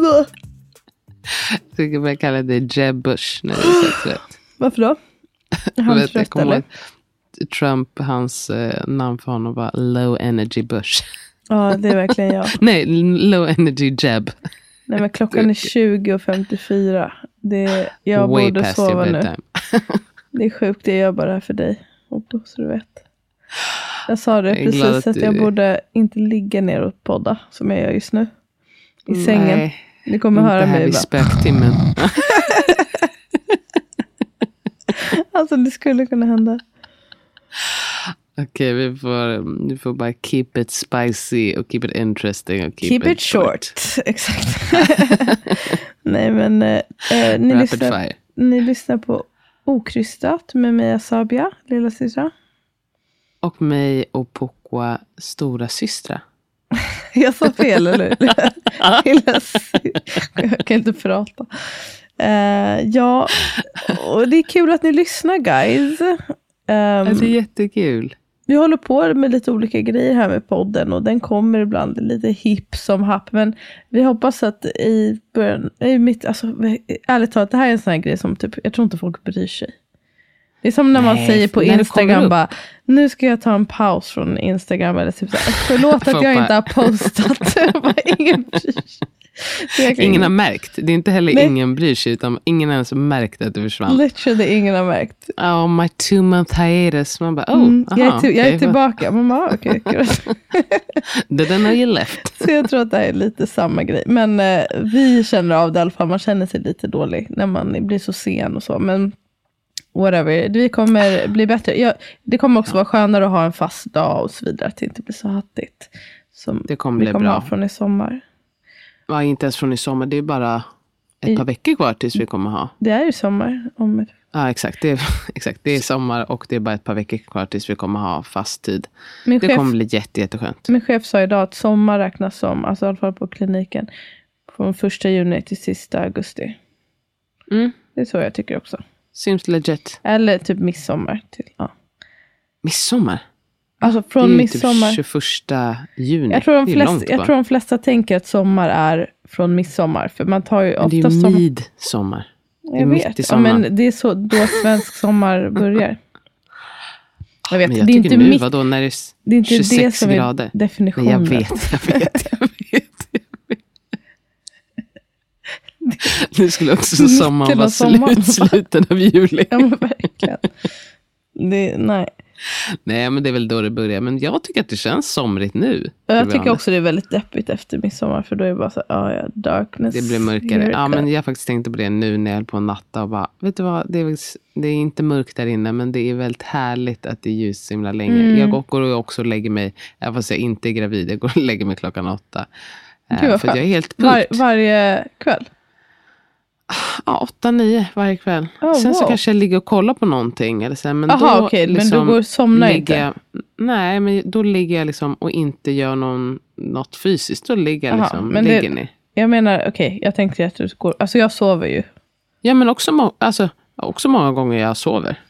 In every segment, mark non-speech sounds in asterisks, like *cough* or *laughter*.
Vadå? Jag tycker man kallar dig Jeb Bush när det är rätt. Varför då? Är Jag han vet, jag trött eller? ihåg Trump, hans eh, namn för honom var Low Energy Bush. Ja, det är verkligen jag. *laughs* Nej, Low Energy Jeb. Nej, men klockan är 20.54. Det, jag Way borde sova nu. *laughs* Det är sjukt, det gör bara för dig. Otto, så du vet. Jag sa det Jag är precis att att, jag du- borde inte ligga ner och podda, som jag gör just nu. I sängen. Ni kommer höra mig bara. spöktimmen. *laughs* Alltså det skulle kunna hända. Okej, vi, får, vi får bara keep it spicy och keep it interesting. Och keep, Keep, it short. *laughs* Exakt. *laughs* Nej men eh, eh, ni, Rapid lyssnar, fire. ni lyssnar på Okrystat med mig Sabia, lilla syster. Och mig och Pokwa stora systra. *laughs* Jag sa fel, eller *laughs* Jag kan inte prata. Eh, ja, och det är kul att ni lyssnar guys. Ehm, Alltså jättekul. vi håller på med lite olika grejer här med podden och den kommer ibland lite hipp som happ. Men vi hoppas att i början, i mitt, alltså, ärligt talat, det här är en sån här grej som typ, jag tror inte folk bryr sig. Det är som när man Nej, säger på Instagram bara, nu ska jag ta en paus från Instagram. Eller typ så här, förlåt att jag inte har postat. *laughs* Ingen bryr Ingen har märkt. Det är inte heller Nej. ingen bryr sig, utan ingen har ens märkt att det försvann. Literally ingen har märkt. Oh, my two month hiatus. Man bara, oh, Mm, jag, är aha, till, jag är tillbaka. Man bara, ah, okej. kul. *laughs* Didn't know you left. Så jag tror att det här är lite samma grej. Men eh, vi känner av det i alla fall. Man känner sig lite dålig när man blir så sen och så. Men whatever. Vi kommer bli bättre. Jag, det kommer också vara skönare att ha en fast dag och så vidare. Att det inte blir så hattigt. Som Det kommer vi bli kommer bra. ha från i sommar. Ja, inte ens från i sommar. Det är bara ett I- par veckor kvar tills vi kommer ha. Det är ju sommar. Om Ja, exakt. Det är, *laughs* exakt. det är sommar och det är bara ett par veckor kvar tills vi kommer ha fast tid. min, Det chef, kommer bli jätte, jätteskönt. min chef sa idag att sommar räknas som, alltså i alla fall på kliniken, från första juni till sista augusti. Mm. Det är så jag tycker också. Seems legit. Eller typ midsommar. Till, ja. Midsommar? Alltså Det är från ju midsommar. typ 21 juni. Jag tror, de det är flesta, jag tror de flesta tänker att sommar är från midsommar. För man tar ju Men det är ju sommar. midsommar. Jag mitt vet. i Ja, sommaren. men det är så då svensk sommar *laughs* börjar. Jag vet, jag det är inte nu, mitt, vadå, när det är s- det är inte 26 det som grader. är Nej, definitionen. jag vet, jag vet, jag vet. *laughs* Nu skulle också sommaren vara sommaren. slut, slutet av juli. Ja, men verkligen. Det, nej. Nej, men det är väl då det börjar. Men jag tycker att det känns somrigt nu. Jag tycker också det är väldigt deppigt efter midsommar. För då är det bara så här, ah, ja, darkness. Det blir mörkare. Ja, men jag faktiskt tänkte på det nu när jag höll på att natta. Och bara, vet du vad, det är, det är inte mörkt där inne, men det är väldigt härligt att det är ljust så himla länge. Mm. Jag går och också och lägger mig, även fast jag inte är gravid, jag går och lägger mig klockan åtta. Eh, Gud vad för att jag är helt Var, pukt. varje kväll? Ja, åtta, nio varje kväll. Oh, Sen så wow. kanske jag ligger och kollar på någonting. Eller så, men Jaha, då okej, men liksom du går och somnar inte? Jag, nej, men då ligger jag liksom och inte gör någon, något fysiskt. Då ligger jag liksom, men det- ligger ner. Jag menar, okej, jag tänkte att du går... Alltså jag sover ju. Ja, men också, alltså, också många gånger jag sover.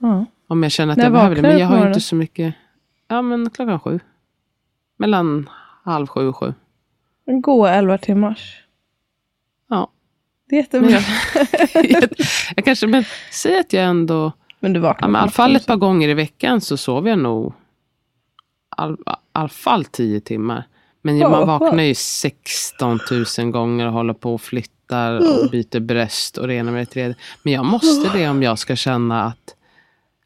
Ja. Om jag känner att När jag behöver det. Men jag har inte så mycket. Ja, men klockan sju. Mellan halv sju och sju. Gå 11 timmars. Det är jättebra. Jag, jag kanske, men säg att jag ändå, Men du vaknar ja, men i alla fall ett par gånger i veckan så sover jag nog all, i alla fall tio timmar. Men Ja, man vaknar ju 16 000 gånger och håller på och flyttar och byter bröst och det ena med det tredje. Men jag måste det om jag ska känna att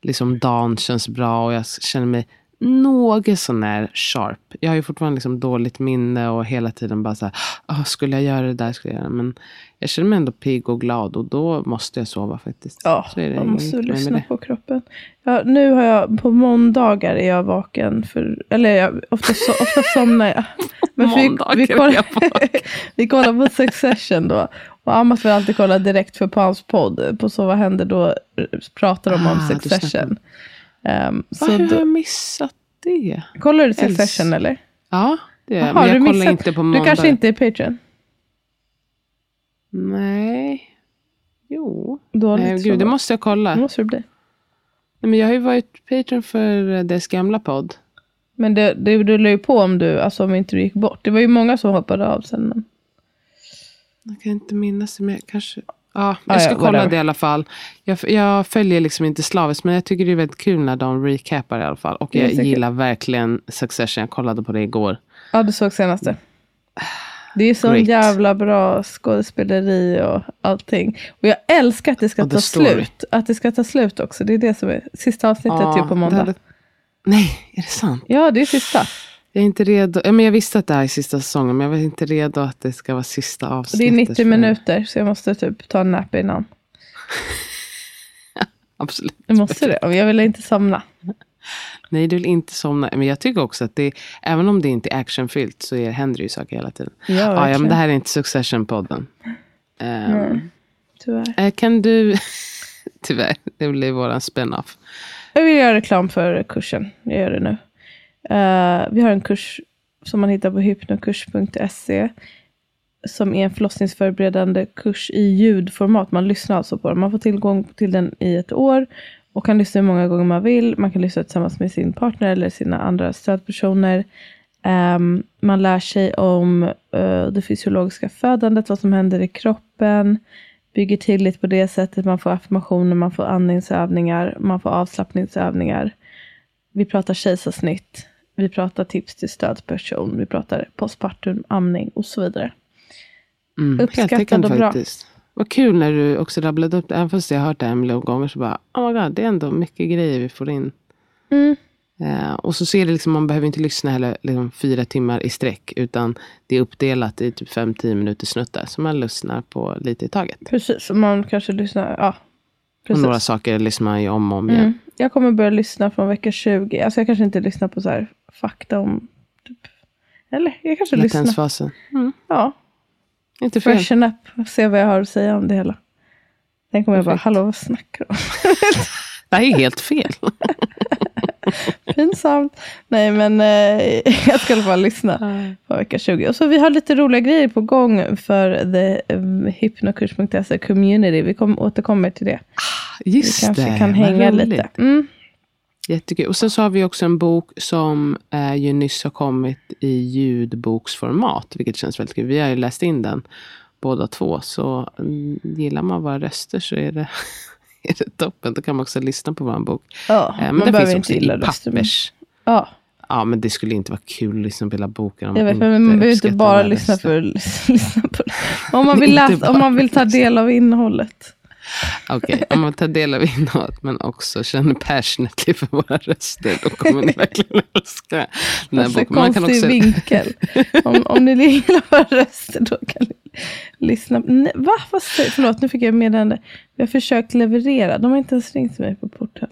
liksom dagen känns bra och jag känner mig något sånär sharp. Jag har ju fortfarande liksom dåligt minne och hela tiden bara så här, "Ah, skulle jag göra det där, skulle jag göra det. Men jag känner mig ändå pigg och glad och då måste jag sova faktiskt. Ja, Så är det man måste lyssna på kroppen. Ja, nu har jag, på måndagar är jag vaken för, eller jag, ofta, so, ofta somnar jag. *laughs* Men Måndagar vi, vi, kollar, *laughs* vi kollar på Succession då. Och Amat vill alltid kolla direkt för på hans podd. På Så vad händer då pratar de om Ah, du Succession. Um, Va, så hur har jag missat det? kollar du Els- Succession eller? Ja, det gör jag. Men jag du kollar inte på Du måndag. kanske inte är Patreon? Nej. Jo. Dåligt Nej, gud, det måste jag kolla. Det måste det bli. Nej, men jag har ju varit Patreon för eh, dess gamla podd. Men det, det rullar ju på om du, alltså om inte du gick bort. Det var ju många som hoppade av sen. Men... Jag kan inte minnas det, men jag kanske... Ja, Ah, jag ska ja, kolla whatever. det i alla fall. Jag, jag följer liksom inte slaviskt, men jag tycker det är väldigt kul när de recapar i alla fall. Och jag så gillar verkligen Succession. Jag kollade på det igår. Ja, du såg senaste. Det är Great. jävla bra skådespeleri och allting. Och jag älskar att det ska ta story. slut. Att det ska ta slut också. Det är det som är sista avsnittet Ja, typ på måndag. hade- Nej, är det sant? Ja, det är sista. Jag är inte redo. Ja, men jag visste att det här är sista säsongen, men jag var inte redo att det ska vara sista Och det avsnittet. är 90 för- minuter, så jag måste typ ta en nap innan. *laughs* Absolut. Jag måste det, jag vill inte somna. Nej, du vill inte somna. Men jag tycker också att det, även om det inte är actionfyllt, så är, händer det ju saker hela tiden. Ja, Ja, ja, men det här är inte Succession-podden. Nej, tyvärr. eh, kan du... *laughs* Tyvärr, det blir våran spin-off. Jag vill göra reklam för kursen. Jag gör det nu. Uh, vi har en kurs som man hittar på hypnokurs.se. Som är en förlossningsförberedande kurs i ljudformat. Man lyssnar alltså på den. Man får tillgång till den i ett år. Och kan lyssna hur många gånger man vill. Man kan lyssna tillsammans med sin partner eller sina andra stödpersoner. Um, man lär sig om uh, det fysiologiska födandet, vad som händer i kroppen. Bygger tillit på det sättet. Man får affirmationer, man får andningsövningar, man får avslappningsövningar. Vi pratar kejsarsnitt. Vi pratar tips till stödperson. Vi pratar postpartum, amning och så vidare. Mm, Uppskattad och bra. faktiskt. Vad kul när du också rabblade upp det. Även fast jag har hört det en miljon gånger så bara, oh my god, det är ändå mycket grejer vi får in. Mm. Eh, och så ser det liksom, man behöver inte lyssna heller liksom, fyra timmar i sträck. Utan det är uppdelat i typ fem, tio minuter snuttar. Så man lyssnar på lite i taget. Precis, och man kanske lyssnar. Ja, Och precis. några saker lyssnar man ju om och om igen. Mm. Jag kommer börja lyssna från vecka 20. Alltså jag kanske inte lyssnar på så här fakta om... Typ, eller jag kanske lyssnar. Mm, Ja, inte fel. freshen up. Se vad jag har att säga om det hela. Sen kommer jag bara, hallå vad snackar du om? *laughs* Det här är helt fel. *laughs* Pinsamt. Nej men eh, *laughs* jag ska i alla fall lyssna på vecka 20. Och så vi har lite roliga grejer på gång för the um, hypnokurs.se community. Vi kom, återkommer till det. Vi Just kanske det. kan hänga lite. Mm. Jättekul. Och sen så har vi också en bok som eh, ju nyss har kommit i ljudboksformat. Vilket känns väldigt kul. Vi har ju läst in den båda två. Så mm, gillar man våra röster så är det, *laughs* är det toppen. Då kan man också lyssna på vår bok. Ja, Eh, men man den finns också i pappers. Ja, Ja, men det skulle inte vara kul att lyssna på hela boken. om jag vet, men man behöver inte bara lyssna för *laughs* lyssna på det. Om man *laughs* vill, läsa, om man vill ta del av innehållet. Okej, om man tar del av innehållet men också känner passionately för våra röster. Då kommer ni verkligen älska den här boken. Man kan också, vinkel. Om, om ni gillar våra röster då kan ni lyssna. Nej, va? Vad säger Förlåt, nu fick jag meddelande. Vi har försökt leverera. De har inte ens ringt mig på porten.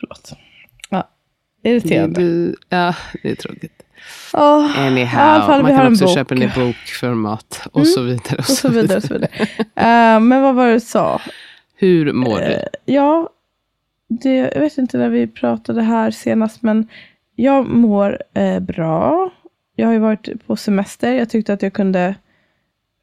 Förlåt. Ja, det, irriterande. du, ja, det är tråkigt. Ja, Anyhow, fall, man kan en också köpa den i bokformat och så vidare. Och, Och så vidare. Och så vidare. Eh, men vad var det du sa? Hur mår du? Ja, det, jag vet inte när vi pratade här senast, men jag mår eh, bra. Jag har ju varit på semester. Jag tyckte att jag kunde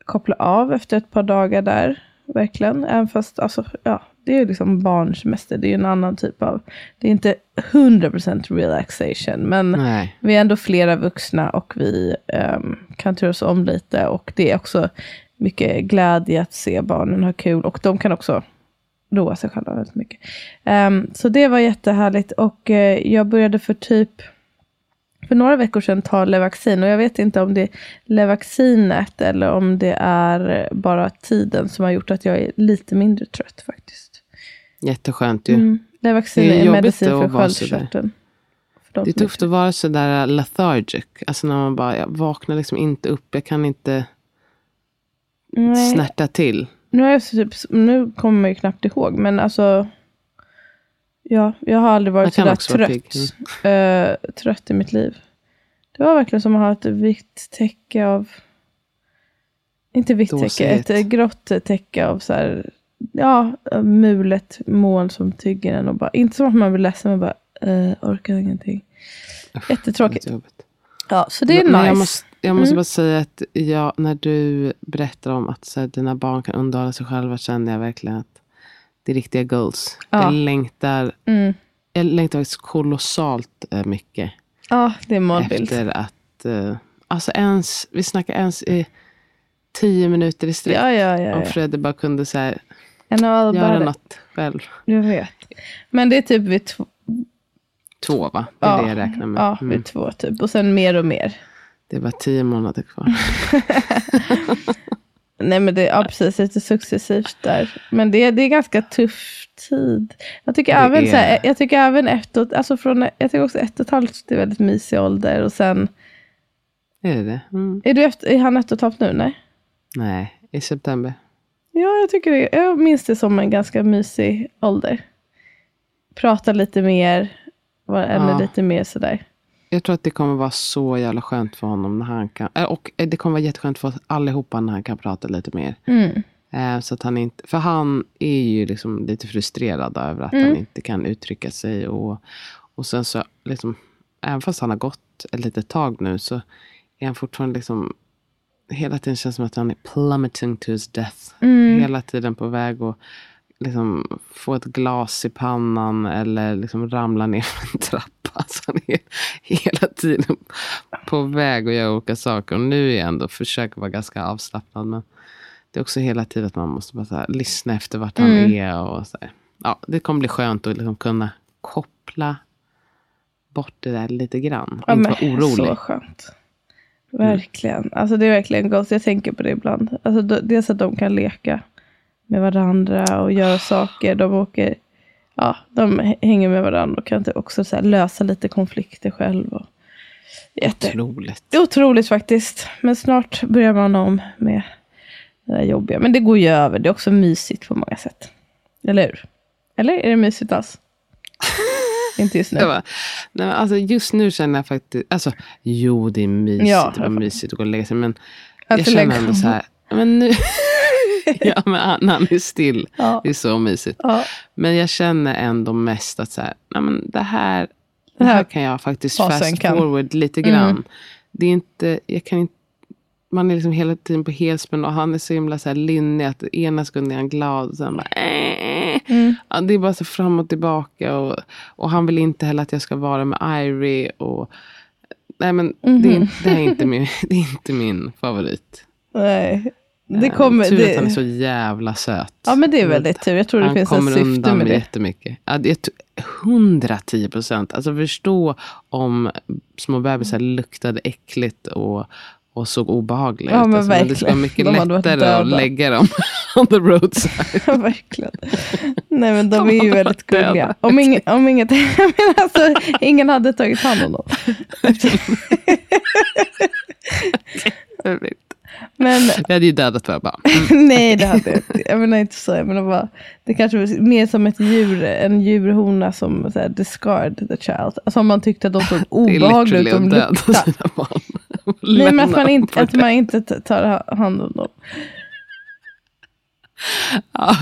koppla av efter ett par dagar där. verkligen. Även fast, alltså, ja, det är liksom barnsemester. Det är en annan typ av, det är inte 100% relaxation. Men Nej. vi är ändå flera vuxna och vi ehm, kan turas om lite. Och det är också mycket glädje att se barnen ha kul. Och de kan också roa sig själva väldigt mycket. Ehm, så det var jättehärligt. Och eh, jag började för typ för några veckor sedan ta Levaxin. Och jag vet inte om det är Levaxinet eller om det är bara tiden som har gjort att jag är lite mindre trött faktiskt. Jätteskönt ju. Mm. Det är är, jobbigt medicin att för sköldkörteln. Det är tufft att vara sådär lethargic. Alltså när man bara, jag vaknar liksom inte upp. Jag kan inte Nej. snärta till. Nu, jag så typ, nu kommer ju knappt ihåg, men alltså... Ja, jag har aldrig varit sådär också vara trött, eh, trött i mitt liv. Det var verkligen som att ha ett vitt täcke av... Inte vitt täcke, ett grått täcke av så här, ja, mulet moln som tygger en. Och bara, inte som att man blir ledsen, men bara, uh, orkar ingenting. Jättetråkigt. Ja, så det är Men nice. Jag måste, jag måste Mm. bara säga att jag, när du berättar om att så här, dina barn kan underhålla sig själva känner jag verkligen att det är riktiga goals. Ja. Jag längtar Mm. jag längtar faktiskt kolossalt eh, mycket. Ja, det är målbild. Efter att, eh, alltså ens, vi snackar ens i tio minuter i sträck. Ja, ja, ja. Om. Fredde bara kunde så här, En all göra bara- något själv. Jag vet. Men det är typ vid två, Två va? Det är Ja, det jag räknar med. Ja, Mm. vid två typ. Och sen mer och mer. Det var tio månader kvar. *laughs* Nej men det ja, precis, lite successivt där. Men det, det är ganska tuff tid. Jag tycker Det även, är så här, jag tycker även efter, alltså från, jag tycker också ett och ett halvt är väldigt mysig ålder. Och sen, är det det? Mm. är, du efter, är han ett och ett halvt nu? Nej. Nej, i september. Ja, jag tycker det. Jag minns det som en ganska mysig ålder. Prata lite mer, ännu Ja. lite mer sådär. Jag tror att det kommer vara så jävla skönt för honom när han kan. eh, Och eh, det kommer vara jätteskönt för oss allihopa när han kan prata lite mer. Mm. Eh, Så att han inte, för han är ju liksom lite frustrerad över att Mm. han inte kan uttrycka sig. Och, och sen så, liksom, även fast han har gått ett litet tag nu så är han fortfarande liksom, hela tiden känns som att han är plummeting to his death. Mm. Hela tiden på väg att liksom, få ett glas i pannan eller liksom ramla ner för en trappa. Så han är hela tiden på väg att göra olika saker. Och nu är jag ändå försöker vara ganska avslappnad. Men det är också hela tiden att man måste bara här, lyssna efter vart han Mm. är. Och så här. Ja, det kommer bli skönt att liksom kunna koppla bort det där lite grann. Och Ja, inte vara *laughs* orolig. Så skönt. Verkligen. Alltså det är verkligen gott. Jag tänker på det ibland. Alltså, dels att de kan leka med varandra och göra saker. De åker, ja, de hänger med varandra och kan inte också så lösa lite konflikter själv. Och, jätte, Otroligt. det är otroligt faktiskt. Men snart börjar man om med det där jobbiga. Men det går ju över. Det är också mysigt på många sätt. Eller hur? Eller är det mysigt alls? *laughs* *laughs* inte just nu. Jag bara, nej, men alltså just nu känner jag faktiskt, alltså jo det är mysigt, Ja, det var mysigt att gå och lägga sig. Men Att jag känner ändå så här, men nu, *laughs* ja men han är still, Ja. det är så mysigt. Ja. Men jag känner ändå mest att så här, nej, men det här, det här här kan jag faktiskt fast kan- forward lite Mm. grann. Det är inte, jag kan inte, man är liksom hela tiden på helspänn och han är så himla så här linnig att ena sekunden är han glad och sen bara äh. Mm. ja, Det är bara så fram och tillbaka och, och han vill inte heller att jag ska vara med Irie och nej men det, är, Mhm. det, är inte min, *laughs* det är inte min favorit. Nej. Det Eh, kommer, Tur det, att han är så jävla söt. Ja men det är väldigt tur. Jag tror det han finns kommer syfte med det. jättemycket. Ja, det är t- 110 procent. Alltså förstå om små bebisar luktade äckligt och, och såg obehagliga Ja, ut. men Alltså, men det skulle vara mycket verkligen. De lättare att lägga dem *laughs* on the roadside. *laughs* Ja, verkligen. Nej men de, De är ju väldigt gulliga. Om, ing, om inget, *laughs* menar alltså, ingen hade tagit hand om dem. Men Jag hade ju dödat för bara. Mm. *laughs* nej, det hade jag inte. Jag menar inte så. Jag menar bara, det kanske var mer som ett djur, en djurhona som så här, discard the child. Alltså om man tyckte att de såg *laughs* Det är obehagliga ut. literally De att döda sina barn. *laughs* Nej men att man inte, att det. man inte tar ha- hand om dem. Ja,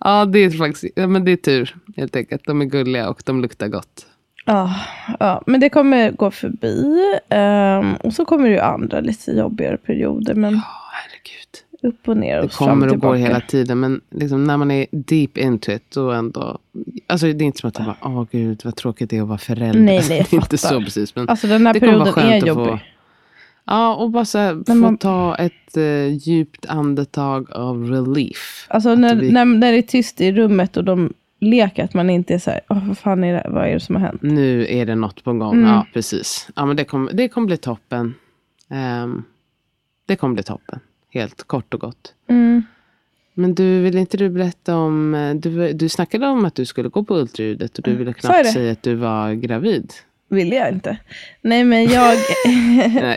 ja, det är faktiskt ja, men det är tur helt enkelt. De är gulliga och de luktar gott. Ja, ja, men det kommer gå förbi. Ehm, och så kommer det ju andra lite jobbigare perioder. Men Ja, herregud. Upp och ner och Det kommer och går hela tiden. Men liksom när man är deep into it. Då ändå. Alltså det är inte som att jag bara, åh gud vad tråkigt det är att vara förälder. Nej, nej, *laughs* jag är inte fattar. så precis. Men Alltså den här perioden är jobbig. få. Ja, och bara så här, få man- ta ett uh, djupt andetag av relief. Alltså när, vi- när, när det är tyst i rummet och de leker, att man inte är så här, Åh, vad fan är det, vad är det som har hänt? Nu är det något på gång. Mm. Ja, precis. Ja, men det kommer det kommer bli toppen. Ehm, det kommer bli toppen. Helt kort och gott. Mm. Men du, vill inte du berätta om... eh, Du, du snackade om att du skulle gå på ultraljudet och du ville Mm. Jag knappt säga att du var gravid. Vill jag inte. Nej men jag,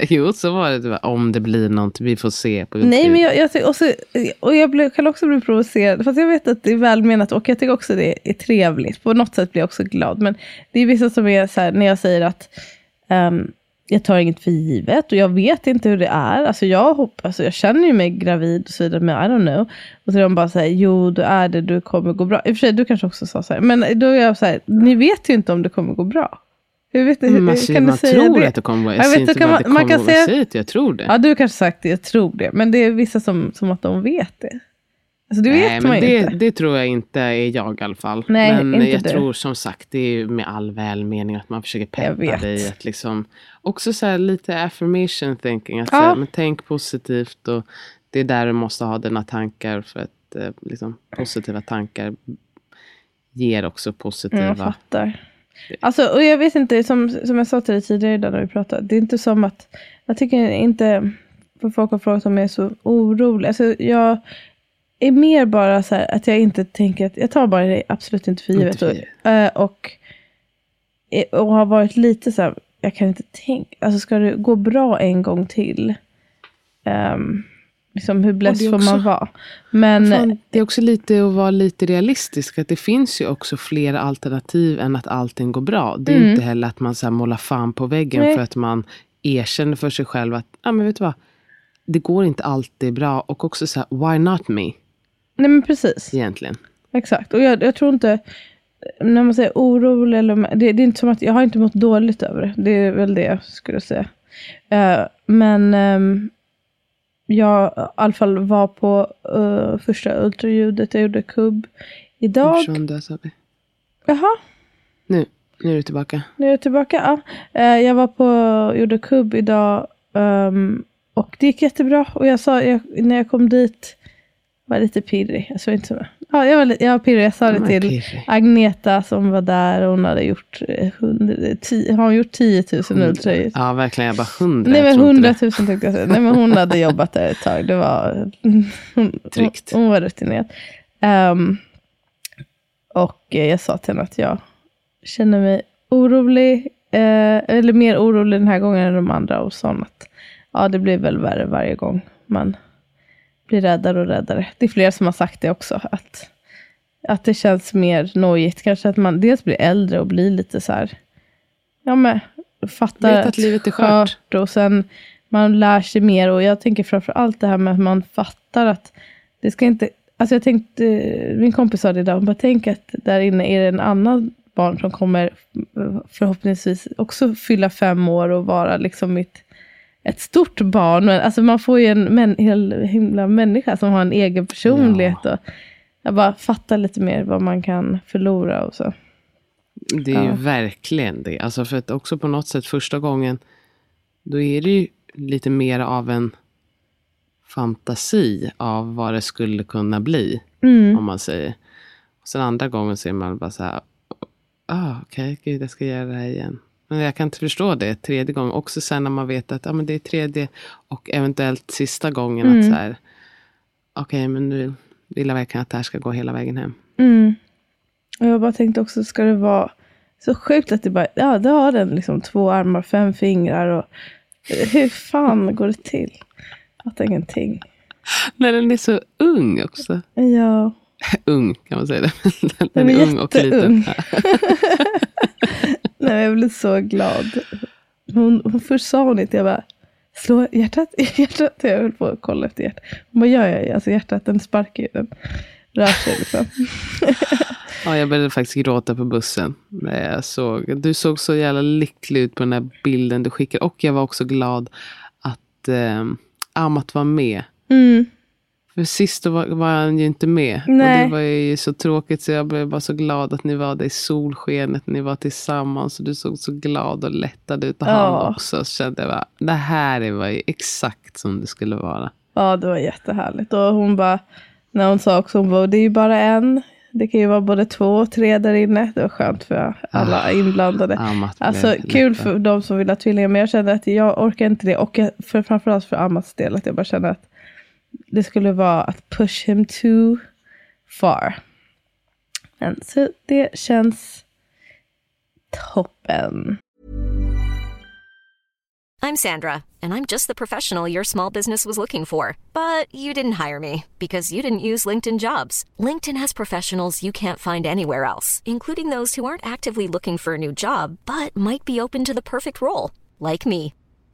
*laughs* jo, så var det. Om det blir något, vi får se på nej men jag, jag, tycker också, och jag blir, kan också bli provocerad, fast jag vet att det är välmenat och jag tycker också det är trevligt. På något sätt blir jag också glad. Men det är vissa som är så här, när jag säger att ehm, jag tar inget för givet och jag vet inte hur det är. Alltså jag hoppas, alltså jag känner ju mig gravid och så vidare, men I don't know. Och så är de bara så här, jo du är det, du kommer gå bra. I och för sig, du kanske också sa så här, men då är jag så här, ni vet ju inte om det kommer gå bra. Hur vet Men alltså, kan man du säga tror det? att det kommer vara. Jag Jag vet, inte kan man- det man kommer kan vara. säga- Jag säger att jag tror det. Ja, du har kanske sagt det, jag tror det. Men det är vissa som, som att de vet det. Alltså det vet Nej, man men ju det, inte. det tror jag inte är jag i alla fall. Nej, men inte jag du. tror som sagt, det är med all välmening att man försöker Jag peppa vet. dig. Att liksom, också så här, lite affirmation thinking. Att Ja. här, men tänk positivt och det är där du måste ha dina tankar. För att eh, liksom, positiva tankar ger också Mm, positiva... jag fattar. Alltså, och jag vet inte, som, som jag sa till dig tidigare idag när vi pratade. Det är inte som att, jag tycker inte, för folk har frågat om jag är så orolig. Alltså jag är mer bara så här att jag inte tänker att, jag tar bara det absolut inte för Inte givet. för Och, givet. eh, och, och har varit lite så här, jag kan inte tänka, alltså ska det gå bra en gång till? Um, liksom hur bless det är får också- man vara? Men, Fan, det är också lite att vara lite realistisk. Att det finns ju också flera alternativ än att allting går bra. Det är Mm. inte heller att man så här målar fan på väggen Nej. för att man erkänner för sig själv att ah, men vet du vad? det går inte alltid bra. Och också så här, why not me? nej men precis. Egentligen. Exakt. Och jag, jag tror inte, när man säger orolig, eller, det, det är inte som att jag har inte mått dåligt över det. Det är väl det jag skulle säga. Eh, men ehm, jag i alla fall var på eh, första ultraljudet. Jag gjorde kubb idag. Där, sa vi. Jaha, Nu, nu är du tillbaka. nu är jag tillbaka. Ja. Eh, jag var på, gjorde kubb idag. ehm, och det gick jättebra. Och jag sa, jag, när jag kom dit, var lite pirrig. Jag, sa inte så, ja, jag, var, jag pirrig. Jag sa det till pirrig. Agneta som var där. och Hon hade gjort, eh, hundra, tio, har hon gjort 10 000 ultraljud. Ja, verkligen. Jag bara hundra. Nej jag men tror inte 100 det. 000 tyckte jag. Nej men hon hade jobbat där ett tag. Det var *laughs* hon, Tryggt. Hon, hon var rutinerad. Ehm, och jag sa till henne att jag känner mig orolig. Eh, eller mer orolig den här gången än de andra. Och sa att ja, det blir väl värre varje gång. Man blir räddare och räddare. Det är fler som har sagt det också. Att, att det känns mer nojigt. Kanske att man dels blir äldre och blir lite så här. Ja men fattar Vet att livet är skört. och sen man lär sig mer. Och jag tänker framför allt det här med att man fattar att det ska inte... Alltså jag tänkte, min kompis sa det idag, hon bara tänk att där inne är det en annan barn som kommer eh, förhoppningsvis också fylla fem år och vara liksom ett, ett stort barn. Men, alltså man får ju en män, hel himla människa som har en egen personlighet. Och jag bara fattar lite mer vad man kan förlora och så. Det är ju Ja. verkligen det. Alltså för att också på något sätt första gången. Då är det ju lite mer av en fantasi av vad det skulle kunna bli. Mm. Om man säger. Och sen andra gången så är man bara så här. Ah, Okej, gud jag ska göra det här igen. Men jag kan inte förstå det tredje gången. Också sen när man vet att ah, men det är tredje och eventuellt sista gången. Mm. att så här. Okej, men nu vill jag verkligen att det här ska gå hela vägen hem. Mm. Och jag bara tänkte också, ska det vara så sjukt att det bara, ja det har den liksom två armar, fem fingrar och hur fan går det till? Att ingenting. När den är så ung också. Ja, *laughs* ung kan man säga det. *laughs* Den, den är ung och liten. *laughs* Nej, jag blev så glad. Hon, hon först sa hon inte, jag bara, slå hjärtat, *laughs* hjärtat. Jag höll på att kolla efter hjärtat. Hon bara, ja, ja, alltså hjärtat, den sparkar ju, den rör sig liksom. *laughs* Ja, jag började faktiskt gråta på bussen. Jag såg, du såg så jävla lycklig ut på den där bilden du skickade. Och jag var också glad att eh, Amat var med. Mm. För sist var, var han ju inte med. Nej. Och det var ju så tråkigt så jag blev bara så glad att ni var där i solskenet. Ni var tillsammans och du såg så glad och lättad ut. Och Ja. han också. Så kände jag bara, det här var ju exakt som det skulle vara. Ja, det var jättehärligt. Och hon bara, när hon sa också, hon bara, det är ju bara en. Det kan ju vara både två och tre där inne. Det var skönt för alla Ah, inblandade. Amat Alltså kul för de som vill ha tvillingar, men jag kände att jag orkar inte det. Och jag, för, framförallt för Amats del, att jag bara kände att det skulle vara att push him too far. Men, så det känns toppen. I'm Sandra, and I'm just the professional your small business was looking for. But you didn't hire me because you didn't use LinkedIn jobs. LinkedIn has professionals you can't find anywhere else, including those who aren't actively looking for a new job but might be open to the perfect role, like me.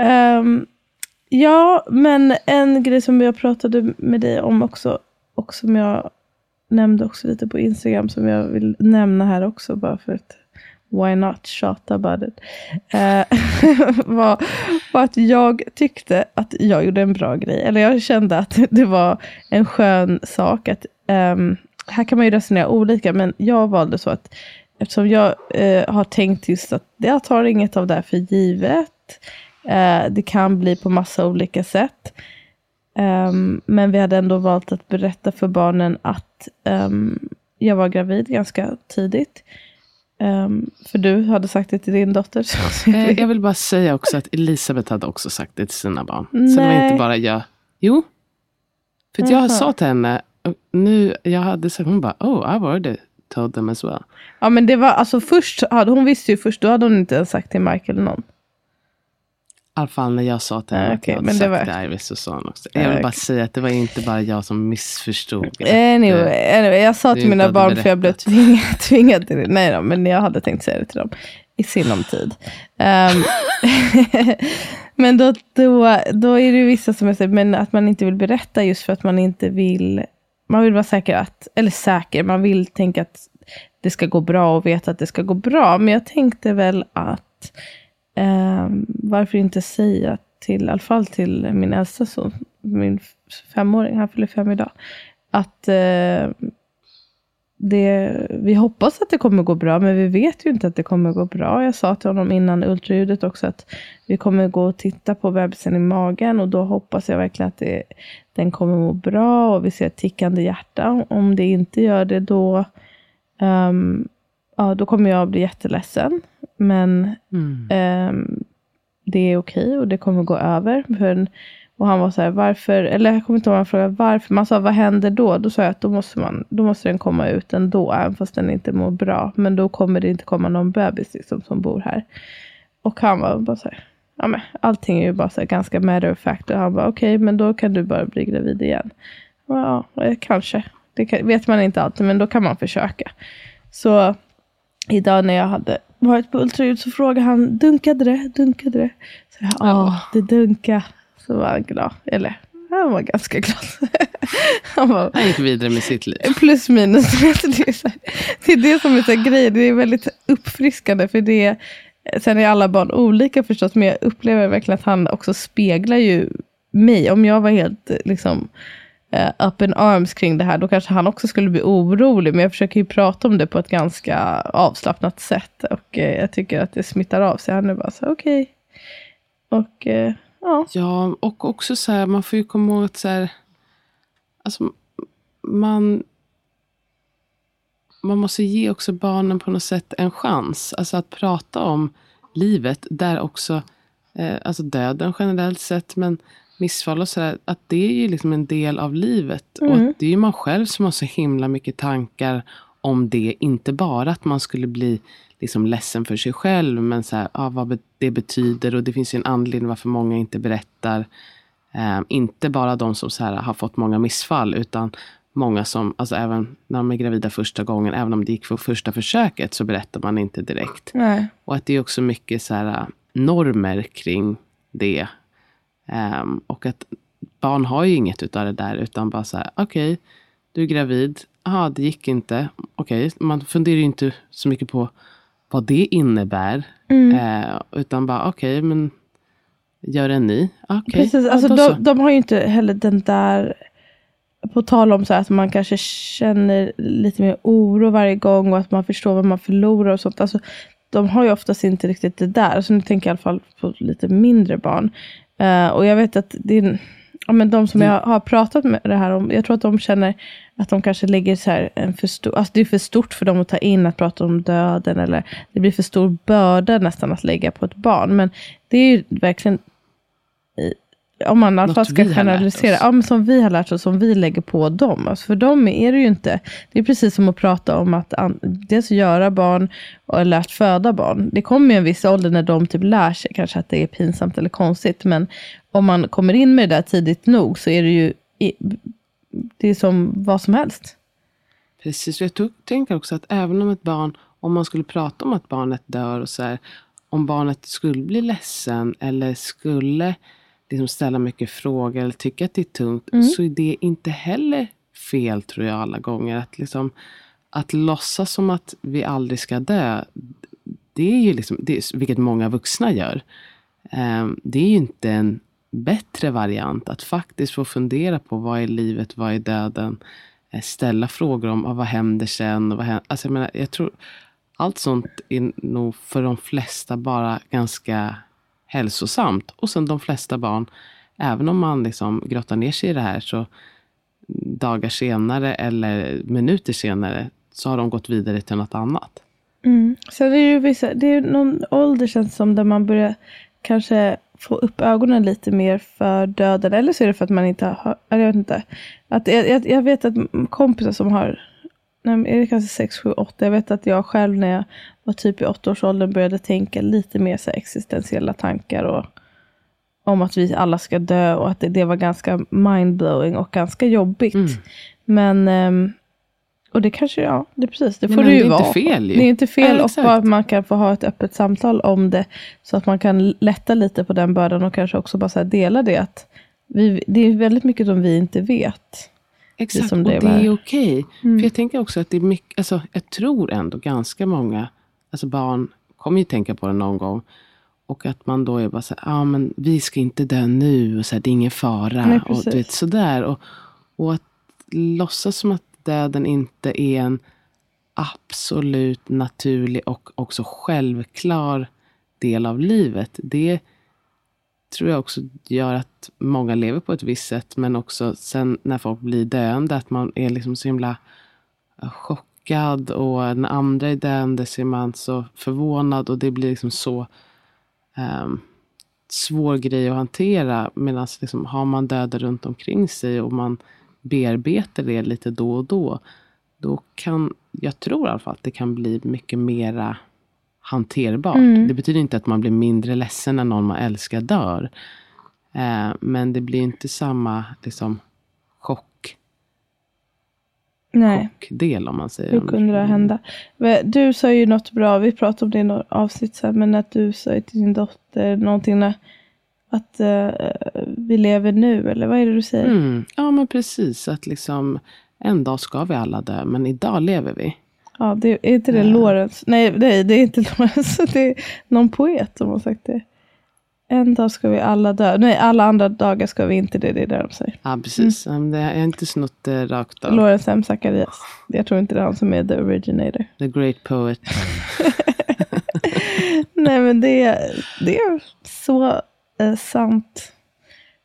Um, ja, men en grej som jag pratade med dig om också, och som jag nämnde också lite på Instagram, som jag vill nämna här också, bara för att why not tjata about it, uh, *laughs* var, var att jag tyckte att jag gjorde en bra grej. Eller jag kände att det var en skön sak. att um, Här kan man ju resonera olika, men jag valde så att eftersom jag eh, har tänkt just att jag tar inget av det här för givet. Eh, det kan bli på massa olika sätt. Ehm, men vi hade ändå valt att berätta för barnen att ehm, jag var gravid ganska tidigt. Ehm, för du hade sagt det till din dotter. Eh, jag vill bara säga också att Elisabeth hade också sagt det till sina barn. Så det var Nej. inte bara jag. Jo. För jag Jaha. sa till henne, nu, jag hade sagt, hon bara, oh, I've already told them as well. ja men det var alltså först, hade, hon visste ju först, då hade hon inte ens sagt till Michael någon. Alla fall när jag sa till henne Ah, att okej, jag hade sagt var- det så sa hon också. Ah, Jag vill bara okej. säga att det var inte bara jag som missförstod. att, Anyway, anyway jag sa till mina barn för jag blev tvingad, *laughs* tvingad till det. Nej då, men jag hade tänkt säga det till dem i sinom tid. Ehm, *laughs* men då, då, då är det vissa som så, men att man inte vill berätta just för att man inte vill, man vill vara säker att, eller säker, man vill tänka att det ska gå bra och veta att det ska gå bra. Men jag tänkte väl att eh, varför inte säga till, i alla fall till min äldsta son, min femåring, han fyller fem idag, att eh, det, vi hoppas att det kommer gå bra, men vi vet ju inte att det kommer gå bra. Jag sa till honom innan ultraljudet också att vi kommer gå och titta på bebisen i magen och då hoppas jag verkligen att det, den kommer må bra och vi ser ett tickande hjärta. Om det inte gör det då, um, ja, då kommer jag bli jätteledsen. Men Mm. Ehm, det är okej och det kommer gå över. För, och han var så här, varför, eller jag kommer inte ihåg vad han frågade varför. Man sa, vad händer då? Då sa jag att då måste, man, då måste den komma ut ändå, även fast den inte mår bra. Men då kommer det inte komma någon bebis liksom, som bor här. Och han var bara så här, ja men allting är ju bara så här ganska matter of fact. Och han bara, okej, men då kan du bara bli gravid igen. Ja, eh, kanske. Det kan, vet man inte alltid, men då kan man försöka. Så idag när jag hade varit på ultraljud så frågade han, dunkade det? Dunkade det? Så jag, ja, det dunkade. Så var han glad. Eller, han var ganska glad. *laughs* han var Han gick vidare med sitt liv. plus minus. *laughs* det, är här, det är det som är så grejen. Det är väldigt uppfriskande. För det sen är alla barn olika förstås. Men jag upplever verkligen att han också speglar ju mig. Om jag var helt liksom uh, up in arms kring det här, då kanske han också skulle bli orolig. Men jag försöker ju prata om det på ett ganska avslappnat sätt. Och uh, jag tycker att det smittar av sig. Han är bara så okej. okej. Och uh, ja. Ja, och också så här, man får ju komma ihåg att så här, alltså, man, man måste ge också barnen på något sätt en chans. Alltså att prata om livet där också, eh, alltså döden generellt sett, men missfall och sådär, att det är ju liksom en del av livet. Och att det är ju man själv som har så himla mycket tankar om det. Inte bara att man skulle bli liksom ledsen för sig själv, men så här, ja, vad det betyder. Och det finns ju en anledning varför många inte berättar. Eh, inte bara de som så här, har fått många missfall, utan många som, alltså även när de är gravida första gången, även om det gick för första försöket, så berättar man inte direkt. Nej. Och att det är också mycket så här, normer kring det. Ehm, och att barn har ju inget utav det där, utan bara så här, okej, du är gravid, jaha, det gick inte, okej, man funderar ju inte så mycket på vad det innebär. Eh, utan bara, okej, men gör en ny. Okej, Precis, ja, alltså så. de, de har ju inte heller den där, på tal om så att man kanske känner lite mer oro varje gång och att man förstår vad man förlorar och sånt. Alltså, de har ju oftast inte riktigt det där. Alltså, nu tänker jag i alla fall på lite mindre barn. Eh, och jag vet att det är, ja, men de som jag har pratat med det här om, jag tror att de känner att de kanske lägger så här en för stor, alltså det är för stort för dem att ta in att prata om döden eller det blir för stor börda nästan att lägga på ett barn. Men det är ju verkligen om man i alla fall ska generalisera, ja, men som vi har lärt oss, som vi lägger på dem. Alltså för dem är det ju inte, det är precis som att prata om att an, dels göra barn eller att föda barn. Det kommer ju en viss ålder när de typ lär sig kanske att det är pinsamt eller konstigt, men om man kommer in med det där tidigt nog så är det ju, det är som vad som helst. Precis, och jag tog, tänker också att även om ett barn, om man skulle prata om att barnet dör och så här, om barnet skulle bli ledsen eller skulle liksom ställa mycket frågor eller tycka att det är tungt, så är det inte heller fel tror jag alla gånger. Att, liksom, att låtsas som att vi aldrig ska dö, det är ju liksom, det är, vilket många vuxna gör. Ehm, det är ju inte en bättre variant att faktiskt få fundera på vad är livet, vad är döden? Eh, Ställa frågor om ah, vad händer sen? Och vad händer? Alltså, jag, menar, jag tror allt sånt är nog för de flesta bara ganska hälsosamt. Och sen de flesta barn, även om man liksom grottar ner sig i det här så dagar senare eller minuter senare så har de gått vidare till något annat. Mm. Så det är ju vissa, det är någon ålder känns som där man börjar kanske få upp ögonen lite mer för döden. Eller så är det för att man inte har, eller jag vet inte. Att jag, jag, jag vet att kompisar som har, nej, men är det kanske 6, 7, 8. Jag vet att jag själv när jag var typ i 8-årsåldern började tänka lite mer så existentiella tankar. Och, om att vi alla ska dö och att det, det var ganska mindblowing och ganska jobbigt. Men, ehm, och det kanske, ja, det är precis, det får det det ju är inte vara. fel ju. Det är inte fel Ja, och bara att man kan få ha ett öppet samtal om det. Så att man kan lätta lite på den bördan och kanske också bara dela det. att vi, Det är väldigt mycket som vi inte vet. Exakt, som och det det var. är okej. För jag tänker också att det är mycket, alltså, jag tror ändå ganska många, alltså barn kommer ju tänka på det någon gång. Och att man då är bara så här, ah, men vi ska inte dö nu, och så här, det är ingen fara. Nej, och du vet, sådär. Och, och att låtsas som att döden inte är en absolut naturlig och också självklar del av livet. Det tror jag också gör att många lever på ett visst sätt. Men också sen när folk blir döende, att man är liksom så himla eh, chockad. Och när andra är döende så är man så förvånad. Och det blir liksom så um, svår grej att hantera. Medan liksom, har man döda runt omkring sig och man bearbetar det lite då och då. Då kan, jag tror i alla fall att det kan bli mycket mera hanterbart. Det betyder inte att man blir mindre ledsen när någon man älskar dör. Eh, men det blir inte samma liksom, chock, Nej, chockdel om man säger. hur kunde det hända? Men Du sa ju något bra, vi pratade om det i något avsnitt sen, men att du sa till din dotter någonting när, att eh, vi lever nu, eller vad är det du säger? Mm, ja men precis, att liksom en dag ska vi alla dö, men idag lever vi. Ja, det, är inte det Lorentz? Nej, nej, det är inte *laughs* Lorentz. Det är någon poet som har sagt det. En dag ska vi alla dö. Nej, alla andra dagar ska vi inte det. Det är det de säger. Ja precis, mm. det, har inte snott det rakt av. Lorentz M. Zacharias. Jag tror inte det är han som är the originator. The great poet. *laughs* Nej, men det, är- det är så eh, sant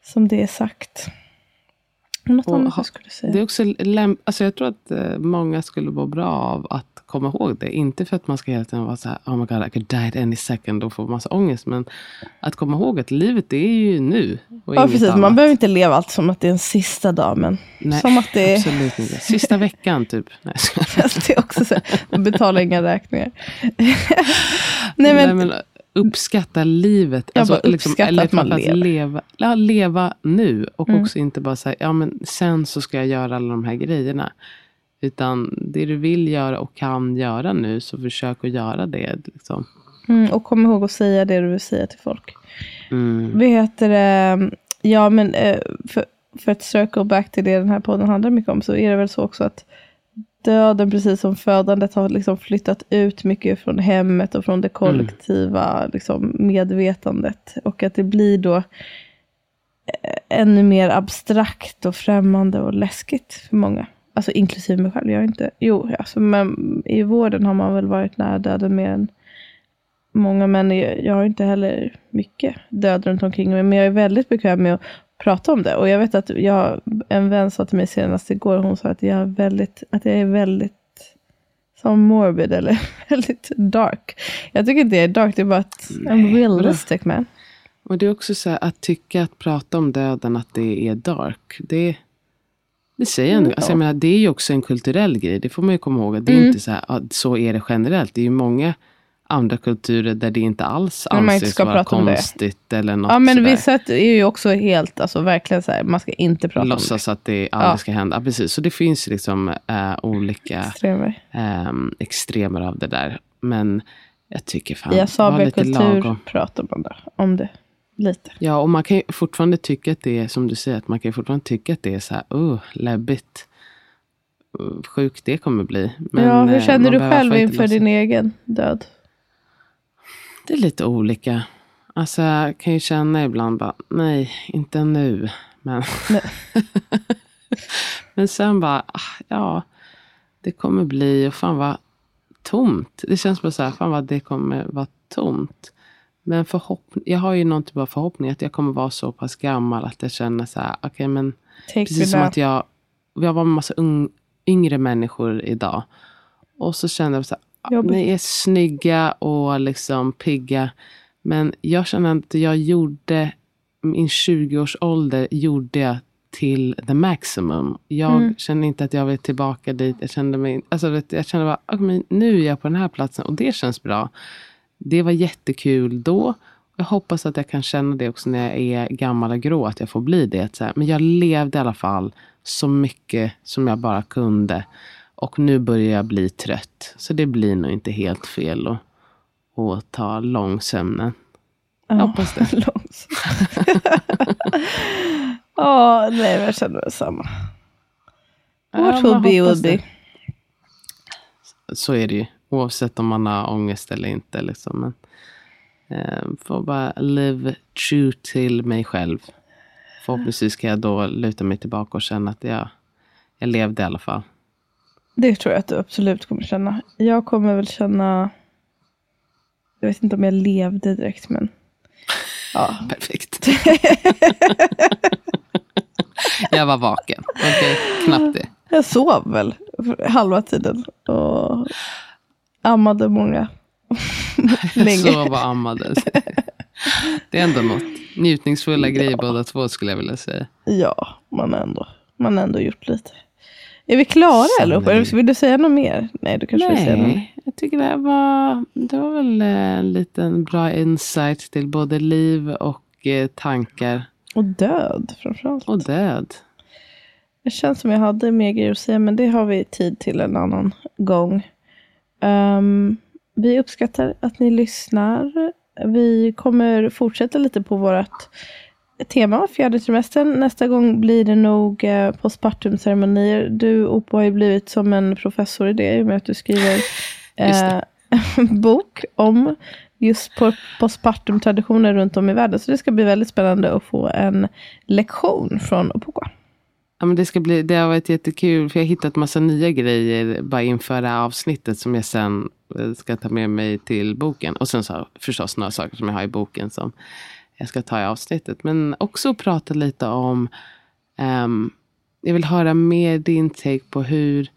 som det är sagt. Något annat ha- jag skulle säga. Det är också läm- alltså jag tror att eh, många skulle må bra av att komma ihåg det. Inte för att man ska hela tiden vara så här, oh my god I could die any second och få massa ångest. Men att komma ihåg att livet det är ju nu. Och ja, precis. annat. Man behöver inte leva allt som att det är en sista dag, men Nej, som att det är... absolut inte. Sista veckan typ. Nej, *laughs* det är också så här, man betalar inga räkningar. *laughs* Nej, men, Nej, men uppskatta livet. Alltså, bara uppskatta eller att man lever. Leva, ja, leva nu. Och Mm. också inte bara säga, ja men sen så ska jag göra alla de här grejerna. Utan det du vill göra och kan göra nu, så försök att göra det. Liksom. mm, och kom ihåg att säga det du vill säga till folk. Mm. Vad heter det? Ja, men eh, för, för att circle back till det den här podden handlar mycket om, så är det väl så också att döden, precis som födandet, har liksom flyttat ut mycket från hemmet och från det kollektiva liksom, medvetandet. Och att det blir då eh, ännu mer abstrakt och främmande och läskigt för många. Alltså inklusive mig själv. Jag är inte, jo, alltså, men i vården har man väl varit nära döden mer än många, men jag, jag har inte heller mycket död runt omkring mig. Men jag är väldigt bekväm med att prata om det. Och jag vet att jag, en vän sa till mig senast igår, hon sa att jag är väldigt, att jag är väldigt som morbid eller *laughs* väldigt dark. Jag tycker inte jag är dark, det är bara att I'm realistic man. Och det är också så här, att tycka att prata om döden, att det är dark. Det, det säger jag nu. Alltså, jag menar, det är ju också en kulturell grej. Det får man ju komma ihåg. Det är Mm. inte så här, så är det generellt. Det är ju många andra kulturer där det inte alls inte anses ska vara om det. konstigt. Eller något Ja men sådär. vissa är ju också helt, alltså verkligen så här, man ska inte prata Låtsas att det aldrig Ja. ska hända. Ja, precis. Så det finns liksom eh, olika om det. Extremer. ehm, extremer av det där. Men jag tycker fan, I var Asabia lite kultur lagom. pratar man där om det lite. Ja, och man kan ju fortfarande tycka att det är, som du säger, att man kan fortfarande tycka att det är så här, uh, läbbigt. Sjukt det kommer bli. Men, ja, hur eh, känner du själv inte inför låtsas- din egen död? Det är lite olika. Alltså jag kan ju känna ibland bara, nej, inte nu. Men, *laughs* men sen bara, ah, ja, det kommer bli, och fan vad tomt. Det känns bara så här, fan vad det kommer vara tomt. Men förhopp jag har ju någon typ av förhoppning att jag kommer vara så pass gammal att jag känner så här, okej men Take Precis som att jag, jag var med massa ung, yngre människor idag. Och så kände jag så här, Jobbigt. ni är snygga och liksom pigga. Men jag känner att jag gjorde, min 20-årsålder gjorde jag till the maximum. Jag Mm. känner inte att jag vill tillbaka dit. Jag kände, mig, alltså, jag kände bara, men nu är jag på den här platsen och det känns bra. Det var jättekul då. Jag hoppas att jag kan känna det också när jag är gammal och grå, att jag får bli det. Men jag levde i alla fall så mycket som jag bara kunde. Och nu börjar jag bli trött. Så det blir nog inte helt fel att, att ta långsömnen. Jag hoppas det. *laughs* Långsamt. Ja, nej men jag känner väl samma. What Ja, will be will be. Så är det ju. Oavsett om man har ångest eller inte. Liksom. Men, eh, får bara live true till mig själv. Förhoppningsvis kan jag då luta mig tillbaka och känna att jag, jag levde i alla fall. Det tror jag att du absolut kommer känna. Jag kommer väl känna... Jag vet inte om jag levde direkt, men... Ja, *laughs* Perfekt. *laughs* jag var vaken. Okej, knappt det. jag sov väl halva tiden. Och ammade många. *laughs* Länge. Så var ammade. Det är ändå något. Njutningsfulla grejer båda två skulle jag vilja säga. Ja, man har ändå, man har ändå gjort lite. Är vi klara eller? Sannerligen. Eller Vill du säga något mer? Nej, du kanske vill säga något. Nej, jag tycker det var, det var väl eh, en liten bra insight till både liv och eh, tankar Och död framförallt. och död. Det känns som jag hade mer grejer att säga, men det har vi tid till en annan gång. Ehm, vi uppskattar att ni lyssnar. Vi kommer fortsätta lite på vårt tema, fjärde trimestern. Nästa gång blir det nog eh, postpartumceremonier. Du, Opo, har ju blivit som en professor i det, i och med att du skriver *laughs* eh, *laughs* bok om just postpartum-traditioner runt om i världen. Så det ska bli väldigt spännande att få en lektion från Opoka. Ja, men det, ska bli, det har varit jättekul för jag har hittat massa nya grejer bara inför det här avsnittet som jag sen eh, ska ta med mig till boken. Och sen så förstås några saker som jag har i boken som jag ska ta i avsnittet. Men också prata lite om ehm, jag vill höra mer din take på hur,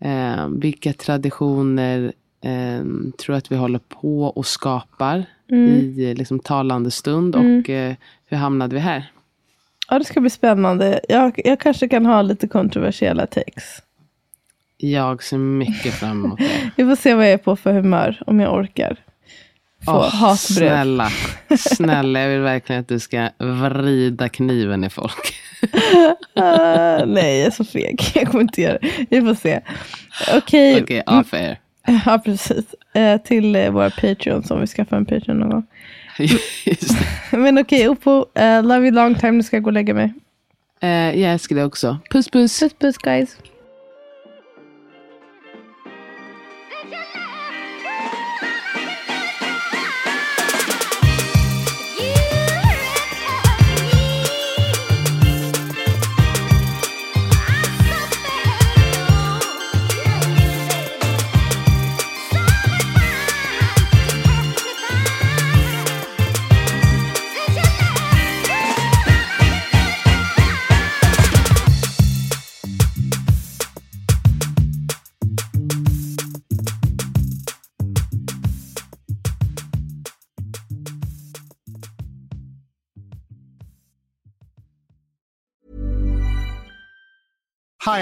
eh, vilka traditioner eh, tror att vi håller på och skapar i liksom, talande stund och eh, hur hamnade vi här? Ja, det ska bli spännande. Jag, jag kanske kan ha lite kontroversiella takes. Jag ser mycket fram emot det. *laughs* Vi får se vad jag är på för humör, om jag orkar. Få Åh, hatbrev. snälla, snälla, jag vill verkligen att du ska vrida kniven i folk. *laughs* Ah, nej, jag är så feg. *laughs* Jag kommer inte göra det. Vi får se. Okej, Okej, off air. *laughs* ja precis. Eh, till eh, våra Patreons, om vi skaffar en Patreon någon gång. Men okej, Oppo, eh, love you long time. Nu ska jag gå och lägga mig. Eh, jag älskar det också. Puss puss. Puss puss guys.